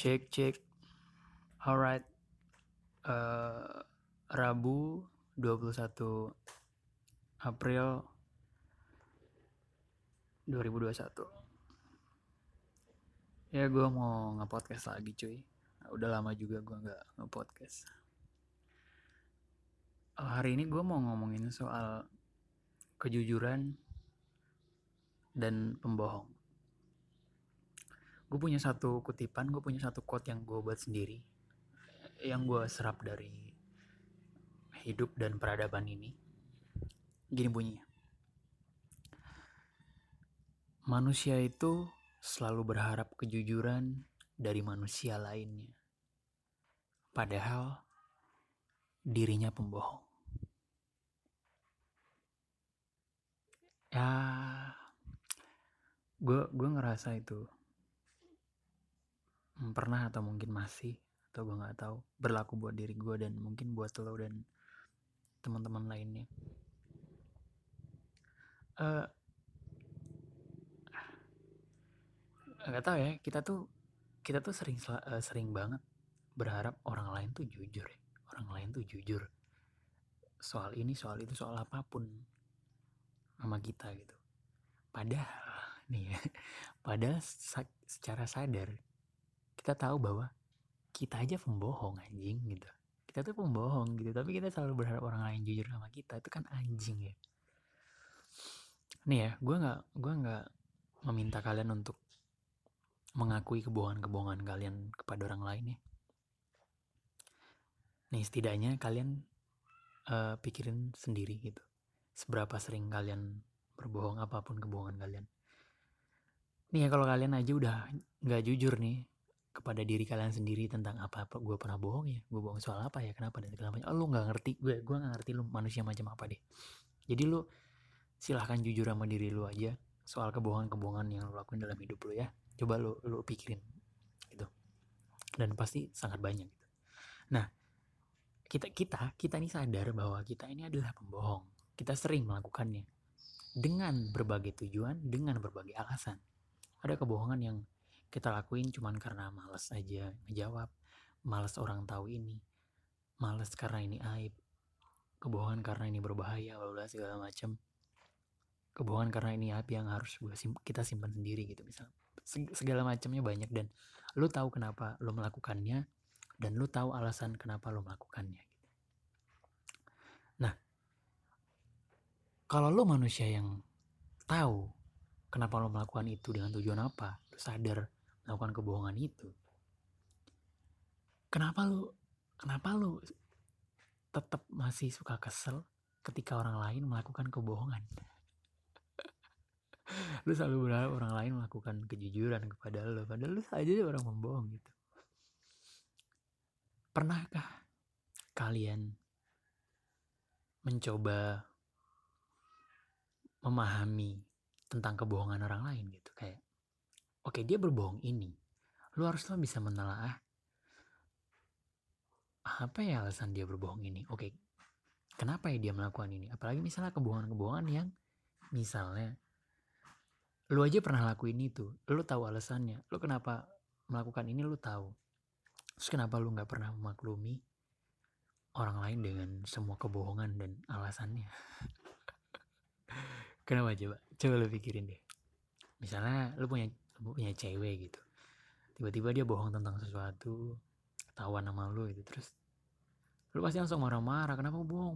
Cek cek. Alright. Uh, Rabu 21 April 2021. Ya gue mau nge-podcast lagi cuy. Udah lama juga gue nggak nge-podcast. Uh, hari ini gue mau ngomongin soal kejujuran dan pembohong. Gue punya satu kutipan, gue punya satu quote yang gue buat sendiri. Yang gue serap dari hidup dan peradaban ini. Gini bunyinya. Manusia itu selalu berharap kejujuran dari manusia lainnya. Padahal dirinya pembohong. Ya, gue gue ngerasa itu pernah atau mungkin masih atau gue nggak tahu berlaku buat diri gue dan mungkin buat lo dan teman-teman lainnya. Uh, nggak tahu ya kita tuh kita tuh sering uh, sering banget berharap orang lain tuh jujur ya orang lain tuh jujur soal ini soal itu soal apa pun sama kita gitu padahal nih ya padahal secara sadar kita tahu bahwa kita aja pembohong anjing gitu. Kita tuh pembohong gitu. Tapi kita selalu berharap orang lain jujur sama kita. Itu kan anjing ya. Nih ya gue nggak gue nggak meminta kalian untuk mengakui kebohongan-kebohongan kalian kepada orang lain ya. Nih setidaknya kalian uh, pikirin sendiri gitu. Seberapa sering kalian berbohong apa pun kebohongan kalian. Nih ya kalau kalian aja udah nggak jujur nih kepada diri kalian sendiri tentang apa apa gue pernah bohong ya gue bohong soal apa ya kenapa dan segala macam. Oh lu nggak ngerti gue gue nggak ngerti lu manusia macam apa deh. Jadi lu silahkan jujur sama diri lu aja soal kebohongan-kebohongan yang lu lakuin dalam hidup lu ya. Coba lu lu pikirin gitu. Dan pasti sangat banyak gitu. Nah kita kita kita ini sadar bahwa kita ini adalah pembohong. Kita sering melakukannya dengan berbagai tujuan, dengan berbagai alasan. Ada kebohongan yang kita lakuin cuman karena males aja ngejawab, males orang tahu ini, males karena ini aib, kebohongan karena ini berbahaya, bla segala macam. Kebohongan karena ini aib yang harus kita simpan sendiri gitu misalnya. Segala macamnya banyak dan lu tahu kenapa lu melakukannya dan lu tahu alasan kenapa lu melakukannya. Nah, kalau lo manusia yang tahu kenapa lo melakukan itu dengan tujuan apa, lo sadar melakukan kebohongan itu, kenapa lo kenapa lo tetap masih suka kesel ketika orang lain melakukan kebohongan? lu selalu berharap orang lain melakukan kejujuran kepada lo, padahal lu saja orang membohong gitu. Pernahkah kalian mencoba memahami tentang kebohongan orang lain gitu kayak oke dia berbohong ini. Lu haruslah bisa menelaah apa ya alasan dia berbohong ini. Oke kenapa ya dia melakukan ini? Apalagi misalnya kebohongan-kebohongan yang misalnya lu aja pernah lakuin itu lu tahu alasannya. Lu kenapa melakukan ini lu tahu. Terus kenapa lu nggak pernah memaklumi orang lain dengan semua kebohongan dan alasannya? Kenapa coba? Coba lu pikirin deh. Misalnya lu punya punya cewek gitu. Tiba-tiba dia bohong tentang sesuatu, ketahuan sama lu gitu. Terus lu pasti langsung marah-marah, kenapa bohong?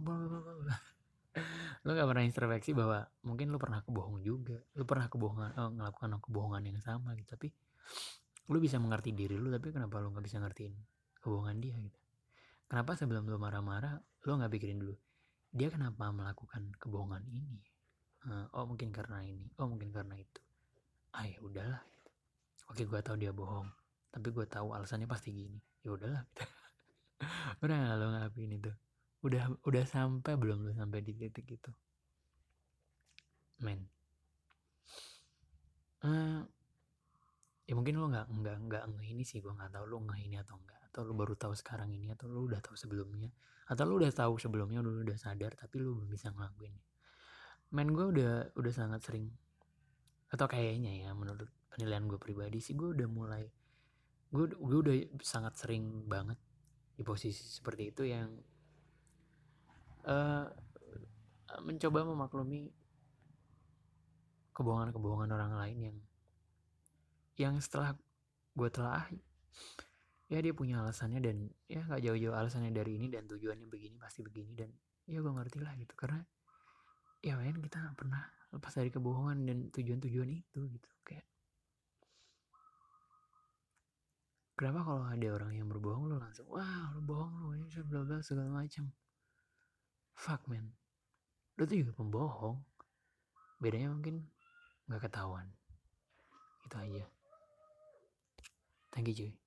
lu gak pernah introspeksi bahwa mungkin lu pernah kebohong juga. Lu pernah kebohongan, oh, ngelakukan kebohongan yang sama gitu. Tapi lu bisa mengerti diri lu, tapi kenapa lu gak bisa ngertiin kebohongan dia gitu. Kenapa sebelum lu marah-marah, lu gak pikirin dulu, dia kenapa melakukan kebohongan ini? uh, oh mungkin karena ini oh mungkin karena itu ah ya udahlah oke gue tahu dia bohong tapi gue tahu alasannya pasti gini. Ya udahlah udah gak lo ngelakuin itu. Udah udah sampai belum lo sampai di titik itu. Men. Uh, ya mungkin lo nggak nggak nggak nge ini sih gue nggak tahu lo nggak ini atau enggak atau lo baru tahu sekarang ini atau lo udah tahu sebelumnya. Atau lo udah tahu sebelumnya lo udah sadar tapi lo belum bisa ngelakuin. Main gue udah udah sangat sering atau kayaknya ya menurut penilaian gue pribadi sih gue udah mulai gue gue udah sangat sering banget di posisi seperti itu yang uh, mencoba memaklumi kebohongan-kebohongan orang lain yang yang setelah gue telah ya dia punya alasannya dan ya nggak jauh-jauh alasannya dari ini dan tujuannya begini pasti begini dan ya gue ngerti lah gitu. Karena ya men kita gak pernah lepas dari kebohongan dan tujuan-tujuan itu gitu. Kayak kenapa kalau ada orang yang berbohong lo langsung wah lo bohong lo ini bla bla segala macam fuck man. Lo tuh juga pembohong. Bedanya mungkin nggak ketahuan. Itu aja. Thank you cuy